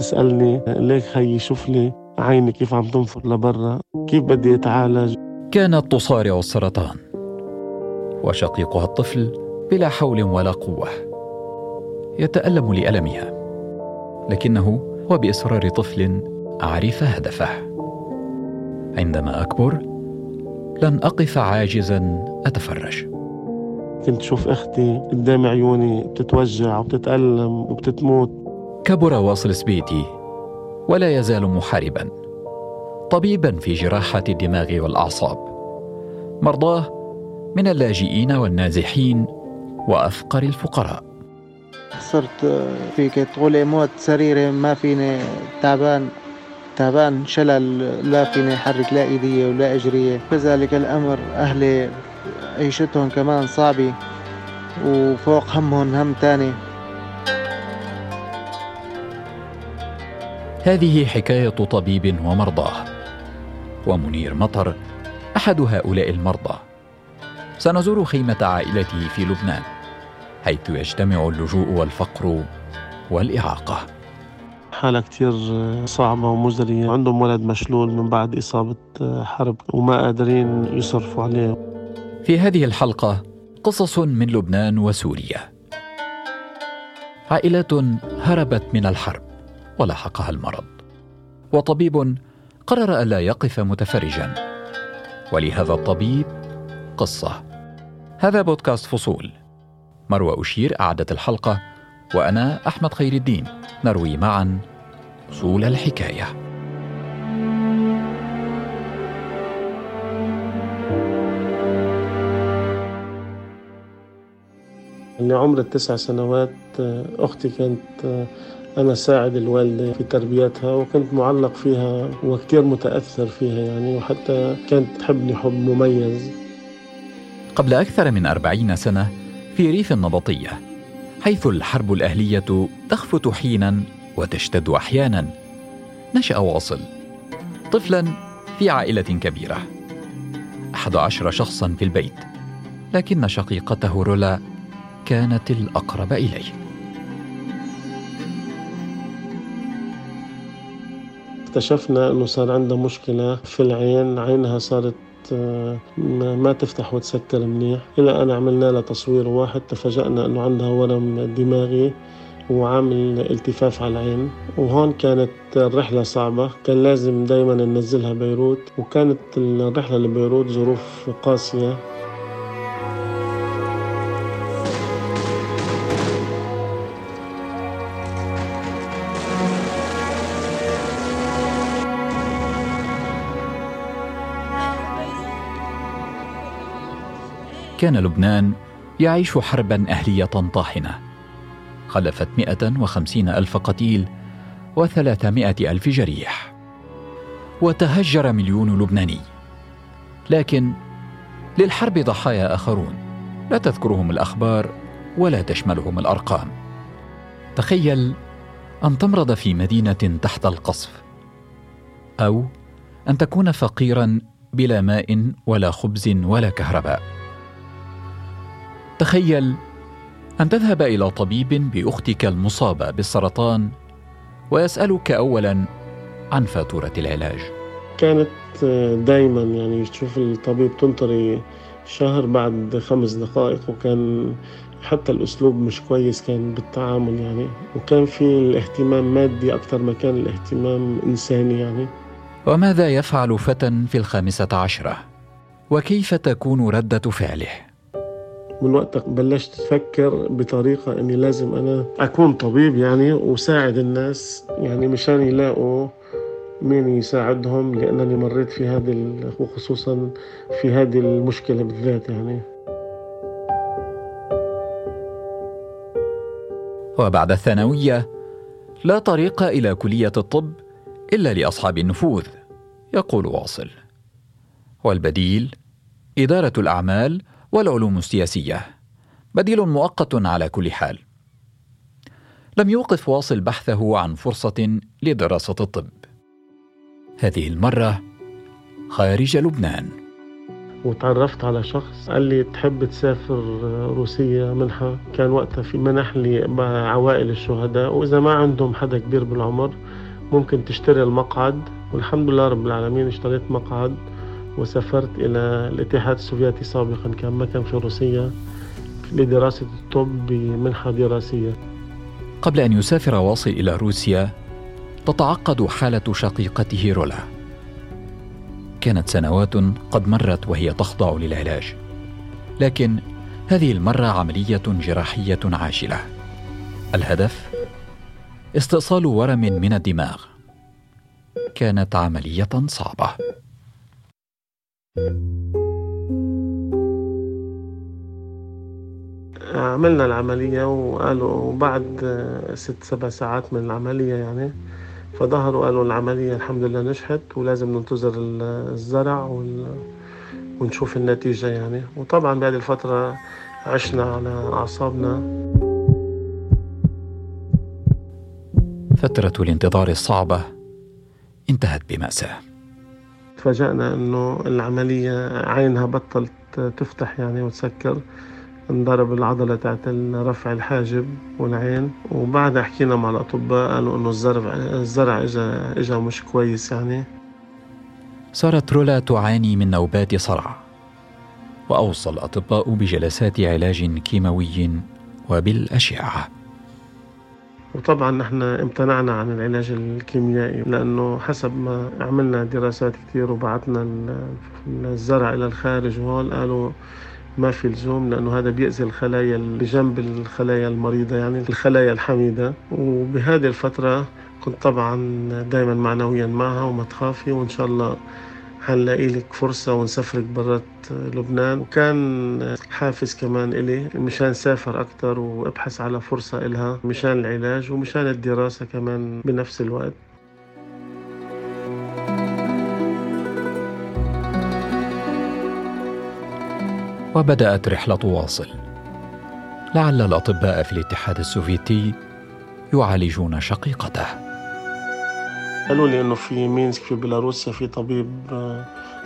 تسألني ليك خيي شوف لي عيني كيف عم تنفر لبرا كيف بدي أتعالج؟ كانت تصارع السرطان وشقيقها الطفل بلا حول ولا قوة يتألم لألمها لكنه وبإصرار طفل عرف هدفه. عندما أكبر لن أقف عاجزا أتفرج. كنت شوف أختي قدام عيوني بتتوجع وبتتألم وبتتموت. كبر واصل سبيتي ولا يزال محاربا طبيبا في جراحة الدماغ والأعصاب. مرضاه من اللاجئين والنازحين وأفقر الفقراء. صرت في طول موت سريري ما فيني تعبان تعبان شلل لا فيني أحرك لا إيدية ولا أجرية. كذلك الأمر أهلي عيشتهم كمان صعبة وفوق همهم هم تاني. هذه حكاية طبيب ومرضاه. ومنير مطر أحد هؤلاء المرضى. سنزور خيمة عائلته في لبنان حيث يجتمع اللجوء والفقر والإعاقة. حالة كتير صعبة ومزرية. عندهم ولد مشلول من بعد إصابة حرب وما قادرين يصرفوا عليه. في هذه الحلقة قصص من لبنان وسوريا. عائلات هربت من الحرب. ولحقها المرض. وطبيب قرر ألا يقف متفرجا. ولهذا الطبيب قصة. هذا بودكاست فصول. مروى أشير أعدت الحلقة وأنا أحمد خير الدين. نروي معا فصول الحكاية. لعمر التسع سنوات أختي كانت أنا ساعد الوالدة في تربيتها وكنت معلق فيها وكثير متأثر فيها يعني وحتى كانت تحبني حب مميز. قبل أكثر من أربعين سنة في ريف النبطية حيث الحرب الأهلية تخفت حينا وتشتد أحيانا. نشأ واصل طفلا في عائلة كبيرة أحد عشر شخصا في البيت لكن شقيقته رولا كانت الأقرب إليه. اكتشفنا أنه صار عندها مشكلة في العين عينها صارت ما تفتح وتسكر منيح. إلى أن عملنا لها تصوير واحد تفاجأنا أنه عندها ورم دماغي وعامل التفاف على العين. وهون كانت الرحلة صعبة. كان لازم دايما ننزلها بيروت. وكانت الرحلة لبيروت ظروف قاسية. كان لبنان يعيش حربا أهلية طاحنة. خلفت 150 ألف قتيل وثلاثمائة ألف جريح. وتهجر مليون لبناني. لكن للحرب ضحايا آخرون لا تذكرهم الأخبار ولا تشملهم الأرقام. تخيل أن تمرض في مدينة تحت القصف. أو أن تكون فقيرا بلا ماء ولا خبز ولا كهرباء. تخيل أن تذهب إلى طبيب بأختك المصابة بالسرطان ويسألك اولا عن فاتورة العلاج كانت دائما يعني تشوف الطبيب تنطري شهر بعد خمس دقائق وكان حتى الأسلوب مش كويس كان بالتعامل يعني وكان في الاهتمام مادي أكثر ما كان الاهتمام إنساني يعني وماذا يفعل فتى في الخامسة عشرة؟ وكيف تكون ردة فعله؟ من وقتها بلشت أفكر بطريقة إني لازم أنا أكون طبيب يعني وساعد الناس يعني مشان يلاقوا مين يساعدهم لأنني مريت في هذه وخصوصا في هذه المشكلة بالذات يعني. وبعد الثانوية لا طريق إلى كلية الطب إلا لأصحاب النفوذ يقول واصل. والبديل إدارة الأعمال والعلوم السياسية. بديل مؤقت على كل حال. لم يوقف واصل بحثه عن فرصة لدراسة الطب. هذه المرة خارج لبنان. وتعرفت على شخص قال لي تحب تسافر روسيا منحة كان وقتها في منح لعوائل الشهداء. وإذا ما عندهم حدا كبير بالعمر ممكن تشتري المقعد. والحمد لله رب العالمين اشتريت مقعد. وسافرت إلى الاتحاد السوفيتي سابقا كان ما كان في روسيا لدراسة الطب بمنحة دراسية. قبل أن يسافر واصل إلى روسيا تتعقد حالة شقيقته رولا. كانت سنوات قد مرت وهي تخضع للعلاج. لكن هذه المرة عملية جراحية عاجلة الهدف؟ استئصال ورم من الدماغ. كانت عملية صعبة. عملنا العملية وقالوا بعد ست سبع ساعات من العملية يعني فظهروا قالوا العملية الحمد لله نجحت ولازم ننتظر الزرع ونشوف النتيجة يعني. وطبعا بهذه الفترة عشنا على أعصابنا. فترة الانتظار الصعبة انتهت بمأساة. تفاجأنا أنه العملية عينها بطلت تفتح يعني وتسكر انضرب العضلة تاعت رفع الحاجب والعين. وبعدها حكينا مع الأطباء قالوا إنه الزرع الزرع إجا إجا مش كويس يعني. صارت رولا تعاني من نوبات صرع. وأوصى الأطباء بجلسات علاج كيماوي وبالأشعة. وطبعا نحن امتنعنا عن العلاج الكيميائي لأنه حسب ما عملنا دراسات كثير وبعثنا الزرع إلى الخارج وهول قالوا ما في لزوم لأنه هذا بيأذي الخلايا اللي جنب الخلايا المريضة يعني الخلايا الحميدة. وبهذه الفترة كنت طبعا دائما معنويا معها وما تخافي وإن شاء الله حنلاقي لك فرصة ونسافرك برات لبنان. وكان حافز كمان إلي مشان سافر أكتر وأبحث على فرصة إلها مشان العلاج ومشان الدراسة كمان بنفس الوقت. وبدأت رحلة واصل. لعل الأطباء في الاتحاد السوفيتي يعالجون شقيقته. قالوا لي إنه في مينسك في بيلاروسيا في طبيب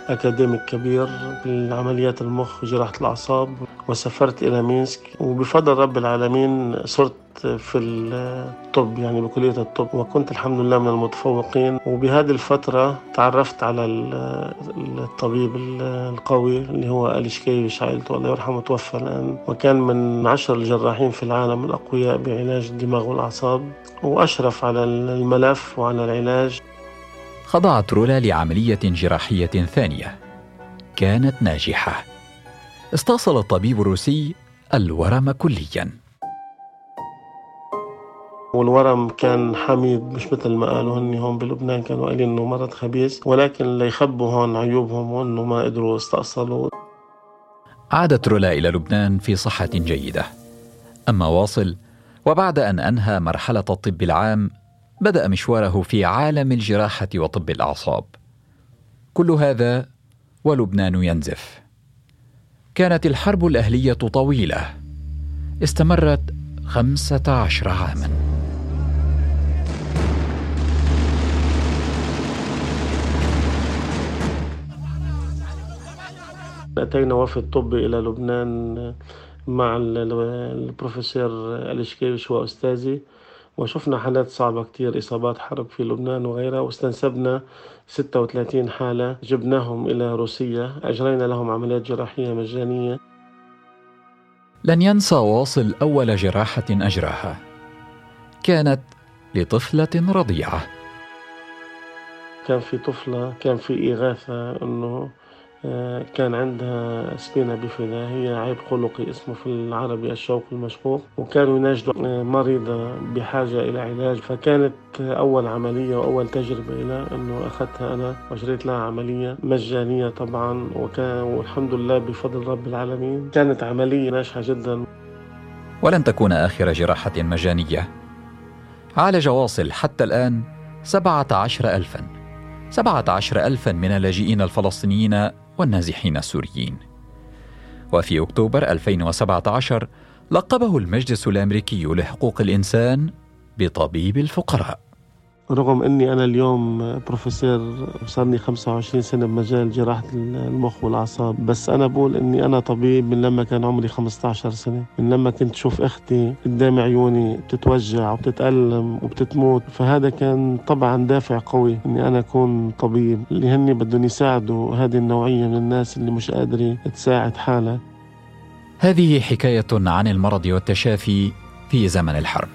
academic كبير بالعمليات المخ وجراحة الأعصاب وسافرت إلى مينسك وبفضل رب العالمين صرت في الطب يعني بكلية الطب وكنت الحمد لله من المتفوقين. وبهذه الفترة تعرفت على الطبيب القوي اللي هو أليشكيفيش عائلته الله يرحمه توفى الآن. وكان من عشر الجراحين في العالم الأقوياء بعلاج الدماغ والأعصاب وأشرف على الملف وعلى العلاج. خضعت رولا لعملية جراحية ثانية. كانت ناجحة. استأصل الطبيب الروسي الورم كلياً. والورم كان حميد مش مثل ما قالوا هني هون بلبنان كانوا قايلين إنه مرض خبيث ولكن ليخبوا هون عيوبهم وإنه ما قدروا يستأصلوا. عادت رولا إلى لبنان في صحة جيدة. أما واصل وبعد أن أنهى مرحلة الطب العام بدأ مشواره في عالم الجراحة وطب الأعصاب. كل هذا ولبنان ينزف. كانت الحرب الأهلية طويلة. استمرت خمسة عشر عاماً. أتينا وفد طبي إلى لبنان مع البروفيسور الإشكيوش وأستاذي. وشفنا حالات صعبة كتير إصابات حرب في لبنان وغيرها واستنسبنا 36 حالة. جبناهم إلى روسيا أجرينا لهم عمليات جراحية مجانية. لن ينسى واصل أول جراحة أجراها. كانت لطفلة رضيعة. كان في طفلة كان في إغاثة أنه كان عندها سبينة بفدا هي عيب خلقي اسمه في العربي الشوق المشقوق وكانوا يناشدوا مريضة بحاجة إلى علاج. فكانت أول عملية وأول تجربة لها أنه أخذتها أنا وأجريت لها عملية مجانية طبعا. وكان والحمد لله بفضل رب العالمين كانت عملية ناجحة جدا. ولن تكون آخر جراحة مجانية. عالج واصل حتى الآن سبعة عشر ألفاً. سبعة عشر ألفا من اللاجئين الفلسطينيين والنازحين السوريين. وفي أكتوبر 2017 لقبه المجلس الأمريكي لحقوق الإنسان بطبيب الفقراء. رغم أني أنا اليوم بروفيسور وصار لي 25 سنة بمجال جراحة المخ والأعصاب بس أنا بقول أني أنا طبيب من لما كان عمري 15 سنة من لما كنت شوف أختي قدام عيوني بتتوجع وبتتألم وبتتموت فهذا كان طبعا دافع قوي أني أنا أكون طبيب اللي هني بدهم يساعدوا هذه النوعية من الناس اللي مش قادرة تساعد حالها. هذه حكاية عن المرض والتشافي في زمن الحرب.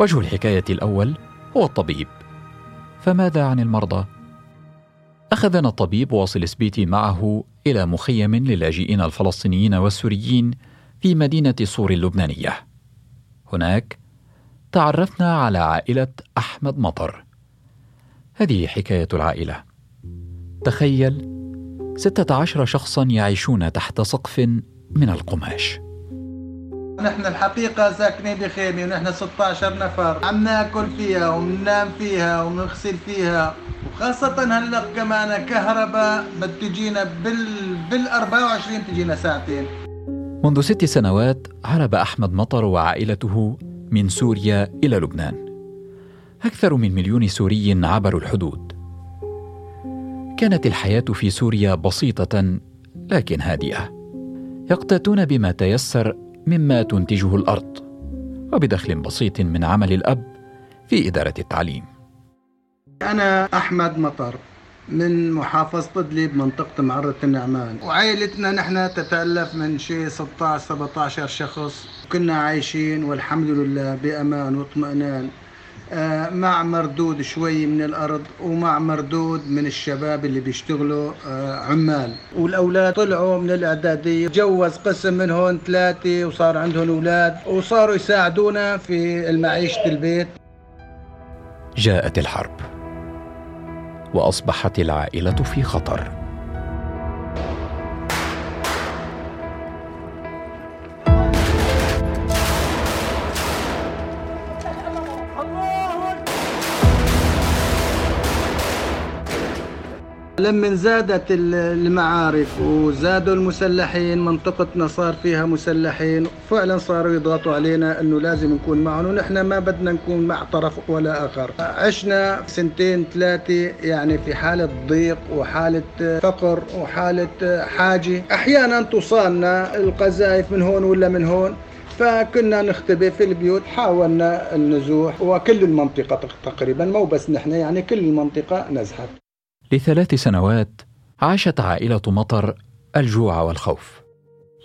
وجه الحكاية الأول هو الطبيب. فماذا عن المرضى؟ أخذنا الطبيب واصل سبيتي معه إلى مخيم للاجئين الفلسطينيين والسوريين في مدينة صور اللبنانية. هناك تعرفنا على عائلة أحمد مطر. هذه حكاية العائلة. تخيل ستة عشر شخصا يعيشون تحت سقف من القماش. نحن الحقيقة ساكنين بخيمة ونحن 16 نفر. عم ناكل فيها ومننام فيها ومنغسل فيها. وخاصة هلا كمان كهرباء بتجينا بال بال 24 تجينا ساعتين. منذ ست سنوات هرب أحمد مطر وعائلته من سوريا إلى لبنان. أكثر من مليون سوري عبروا الحدود. كانت الحياة في سوريا بسيطة لكن هادئة. يقتاتون بما تيسر مما تنتجه الأرض وبدخل بسيط من عمل الأب في إدارة التعليم. أنا أحمد مطر من محافظة إدلب منطقة معرة النعمان. وعائلتنا نحن تتألف من شيء 16 17 شخص. كنا عايشين والحمد لله بأمان واطمئنان. مع مردود شوي من الأرض ومع مردود من الشباب اللي بيشتغلوا آه، عمال. والأولاد طلعوا من الإعدادية جوز قسم منهم ثلاثة وصار عندهم أولاد وصاروا يساعدونا في المعيشة البيت. جاءت الحرب وأصبحت العائلة في خطر. لما زادت المعارك وزادوا المسلحين منطقتنا صار فيها مسلحين. فعلا صاروا يضغطوا علينا إنه لازم نكون معهم ونحن ما بدنا نكون مع طرف ولا آخر. عشنا سنتين ثلاثة يعني في حالة ضيق وحالة فقر وحالة حاجة. أحيانا توصلنا القذائف من هون ولا من هون فكنا نختبئ في البيوت حاولنا النزوح وكل المنطقة تقريبا مو بس نحن يعني كل المنطقة نزحت. لثلاث سنوات عاشت عائلة مطر الجوع والخوف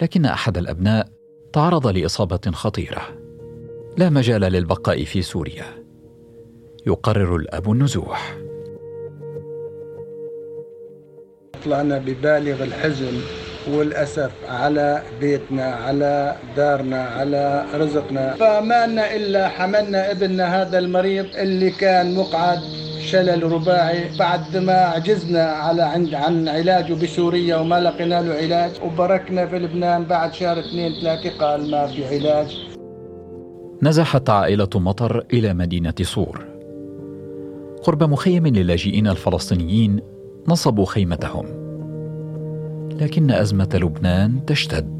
لكن أحد الأبناء تعرض لإصابة خطيرة. لا مجال للبقاء في سوريا. يقرر الأب النزوح. طلعنا ببالغ الحزن والأسف على بيتنا على دارنا على رزقنا. فما لنا إلا حملنا ابننا هذا المريض اللي كان مقعد شلل رباعي بعد ما عجزنا على عند عن علاجه بسوريا وما لقينا له علاج وبركنا في لبنان بعد شهر اثنين ثلاثة قال ما في علاج. نزحت عائلة مطر إلى مدينة صور قرب مخيم للاجئين الفلسطينيين نصبوا خيمتهم. لكن أزمة لبنان تشتد.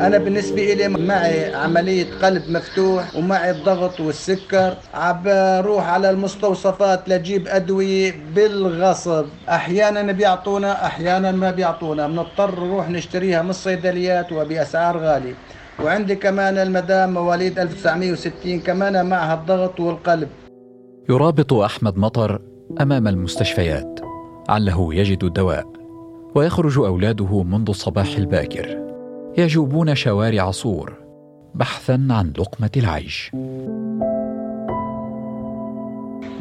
أنا بالنسبة لي معي عملية قلب مفتوح ومعي الضغط والسكر. عم بروح على المستوصفات لجيب أدوية بالغصب. أحيانا بيعطونا أحيانا ما بيعطونا. بنضطر نروح نشتريها من الصيدليات وبأسعار غالية. وعندي كمان المدام مواليد 1960 كمان معها الضغط والقلب. يرابط أحمد مطر أمام المستشفيات. عله يجد الدواء ويخرج أولاده منذ الصباح الباكر. يجوبون شوارع صور بحثا عن لقمة العيش.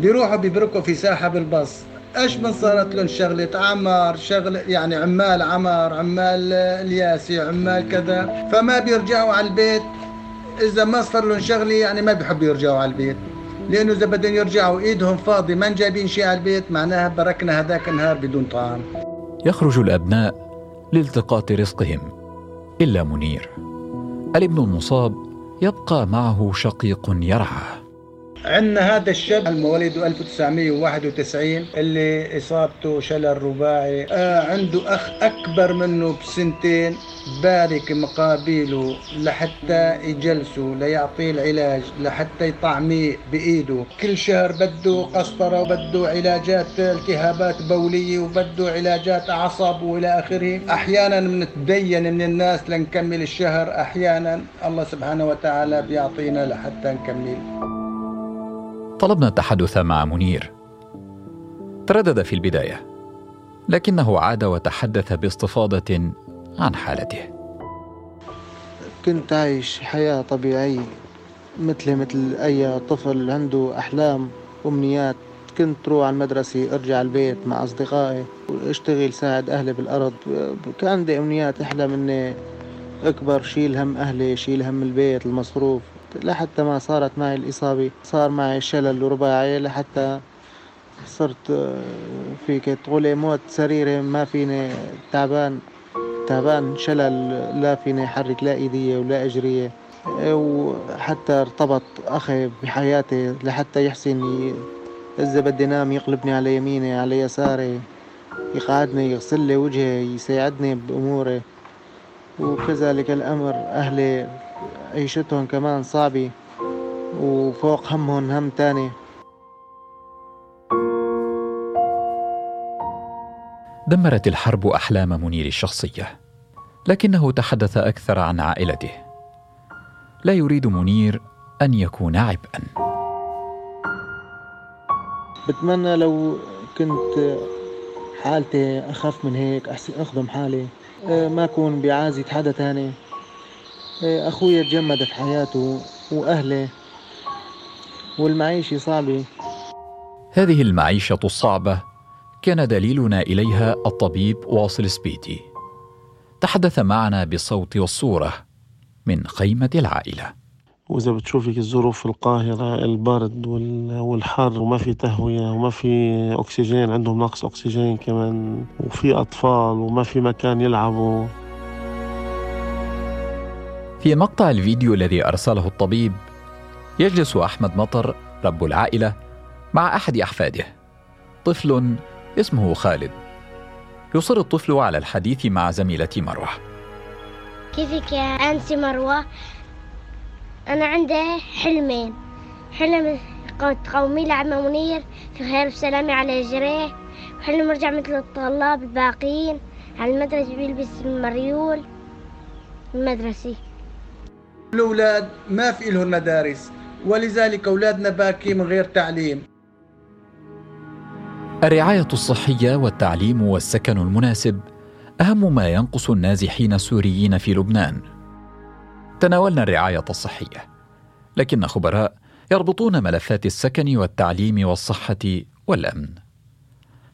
بيروحوا بيبركوا في ساحة بالباص. إيش من صارت لهم شغلة؟ عمار شغلة يعني عمال عمار عمال الياسي عمال كذا. فما بيرجعوا على البيت. إذا ما صار لهم شغلة يعني ما بيحبوا يرجعوا على البيت. لأنه إذا بدهم يرجعوا إيدهم فاضي ما جايبين شيء على البيت معناها بركنا هذاك النهار بدون طعام. يخرج الأبناء لالتقاط رزقهم. إلا منير. الابن المصاب يبقى معه شقيق يرعاه. عندنا هذا الشاب المواليد 1991 اللي إصابته شلل رباعي آه عنده أخ أكبر منه بسنتين بارك مقابيله لحتى يجلسوا ليعطيه العلاج لحتى يطعميه بإيده. كل شهر بده قسطرة وبده علاجات التهابات بولية وبده علاجات أعصاب وإلى آخره. أحيانا بنتدين من الناس لنكمل الشهر أحيانا الله سبحانه وتعالى بيعطينا لحتى نكمل. طلبنا التحدث مع منير. تردد في البداية لكنه عاد وتحدث باستفاضة عن حالته. كنت عايش حياة طبيعية مثلي مثل أي طفل عنده أحلام وأمنيات كنت روح على المدرسة أرجع البيت مع أصدقائي وأشتغل ساعد أهلي بالأرض. كان عندي أمنيات أحلم إني أكبر شيل هم أهلي شيل هم البيت المصروف. لحتى ما صارت معي الإصابة صار معي شلل رباعي لحتى صرت فيك تقولي موت سريري ما فيني تعبان تعبان شلل لا فيني أحرك لا إيدية ولا أجرية. وحتى ارتبط أخي بحياتي لحتى يحسن إذا بدي نام يقلبني على يميني على يساري يقعدني يغسل لي وجهي يساعدني بأموري. وكذلك الأمر أهلي عيشتهم كمان صعبة وفوق همهم هم تاني. دمرت الحرب أحلام منير الشخصية لكنه تحدث أكثر عن عائلته. لا يريد منير أن يكون عبئا. بتمنى لو كنت حالتي أخف من هيك أخدم حالي آه، ما أكون بعازة حدا تاني. آه، أخوي تجمدت حياته واهلي والمعيشة صعبة. هذه المعيشة الصعبة كان دليلنا إليها الطبيب واصل سبيتي. تحدث معنا بالصوت والصورة من خيمة العائلة. وإذا بتشوفي الظروف في القاهرة البرد والحر وما في تهوية وما في أكسجين عندهم نقص أكسجين كمان وفي أطفال وما في مكان يلعبوا. في مقطع الفيديو الذي أرسله الطبيب يجلس أحمد مطر رب العائلة مع أحد أحفاده. طفل اسمه خالد. يصر الطفل على الحديث مع زميلتي مروة. كيفك يا أنسي مروة؟ أنا عندي حلمين. حلم تقومي لعم منير في خير وسلامة على جريه. وحلم ارجع مثل الطلاب الباقيين على المدرسة بيلبس المريول المدرسي الأولاد ما في لهم مدارس ولذلك أولادنا باكي من غير تعليم. الرعاية الصحية والتعليم والسكن المناسب أهم ما ينقص النازحين السوريين في لبنان. تناولنا الرعاية الصحية لكن خبراء يربطون ملفات السكن والتعليم والصحة والأمن.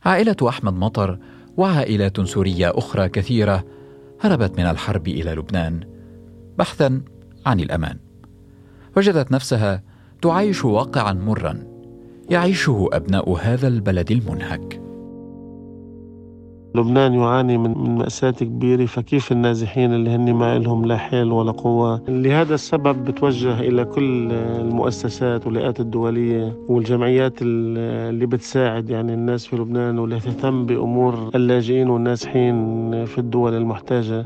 عائلة أحمد مطر وعائلات سورية أخرى كثيرة هربت من الحرب إلى لبنان بحثا عن الأمان. وجدت نفسها تعايش واقعا مرا يعيشه أبناء هذا البلد المنهك. لبنان يعاني من مأساة كبيرة فكيف النازحين اللي هن ما لهم لا حيل ولا قوة؟ لهذا السبب بتوجه إلى كل المؤسسات والهيئات الدولية والجمعيات اللي بتساعد يعني الناس في لبنان واللي تهتم بأمور اللاجئين والنازحين في الدول المحتاجة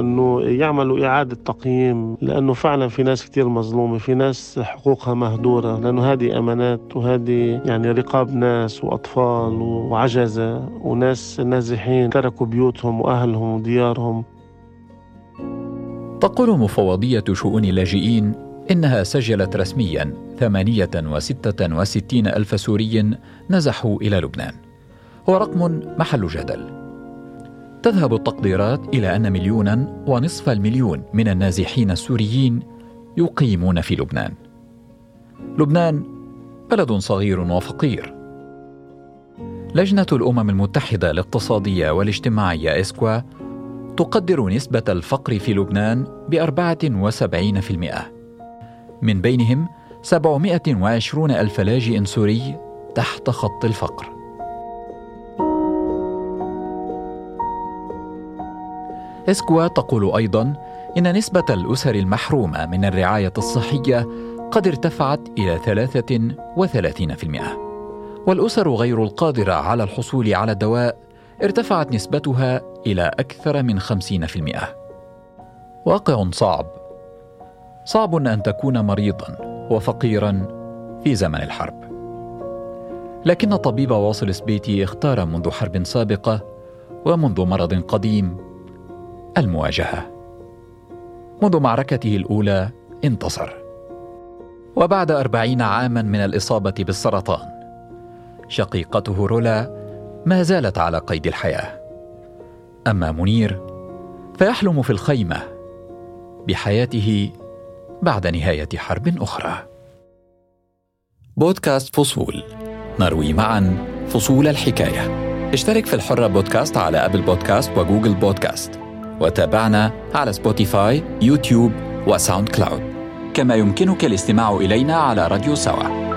إنه يعملوا إعادة تقييم لأنه فعلا في ناس كثير مظلومة في ناس حقوقها مهدورة لأنه هذه أمانات وهذه يعني رقاب ناس وأطفال وعجزة وناس نازحين تركوا بيوتهم وأهلهم وديارهم تقول مفوضية شؤون اللاجئين إنها سجلت رسميا ثمانية وستة وستين ألف سوري نزحوا إلى لبنان هو رقم محل جدل تذهب التقديرات إلى أن مليونا ونصف المليون من النازحين السوريين يقيمون في لبنان. لبنان بلد صغير وفقير. لجنة الأمم المتحدة الاقتصادية والاجتماعية إسكوا تقدر نسبة الفقر في لبنان في المئة. من بينهم سبعمائة وعشرون ألف لاجئ سوري تحت خط الفقر. إسكوا تقول أيضا إن نسبة الأسر المحرومة من الرعاية الصحية قد ارتفعت إلى 33% والأسر غير القادرة على الحصول على الدواء ارتفعت نسبتها إلى أكثر من 50%. واقع صعب. صعب أن تكون مريضا وفقيرا في زمن الحرب. لكن الطبيب واصل سبيتي اختار منذ حرب سابقة ومنذ مرض قديم المواجهة. منذ معركته الأولى انتصر. وبعد أربعين عاما من الإصابة بالسرطان شقيقته رولا ما زالت على قيد الحياة. أما منير فيحلم في الخيمة بحياته بعد نهاية حرب أخرى. بودكاست فصول. نروي معا فصول الحكاية. اشترك في الحرة بودكاست على أبل بودكاست وجوجل بودكاست. وتابعنا على سبوتيفاي يوتيوب وساوند كلاود. كما يمكنك الاستماع إلينا على راديو سوا.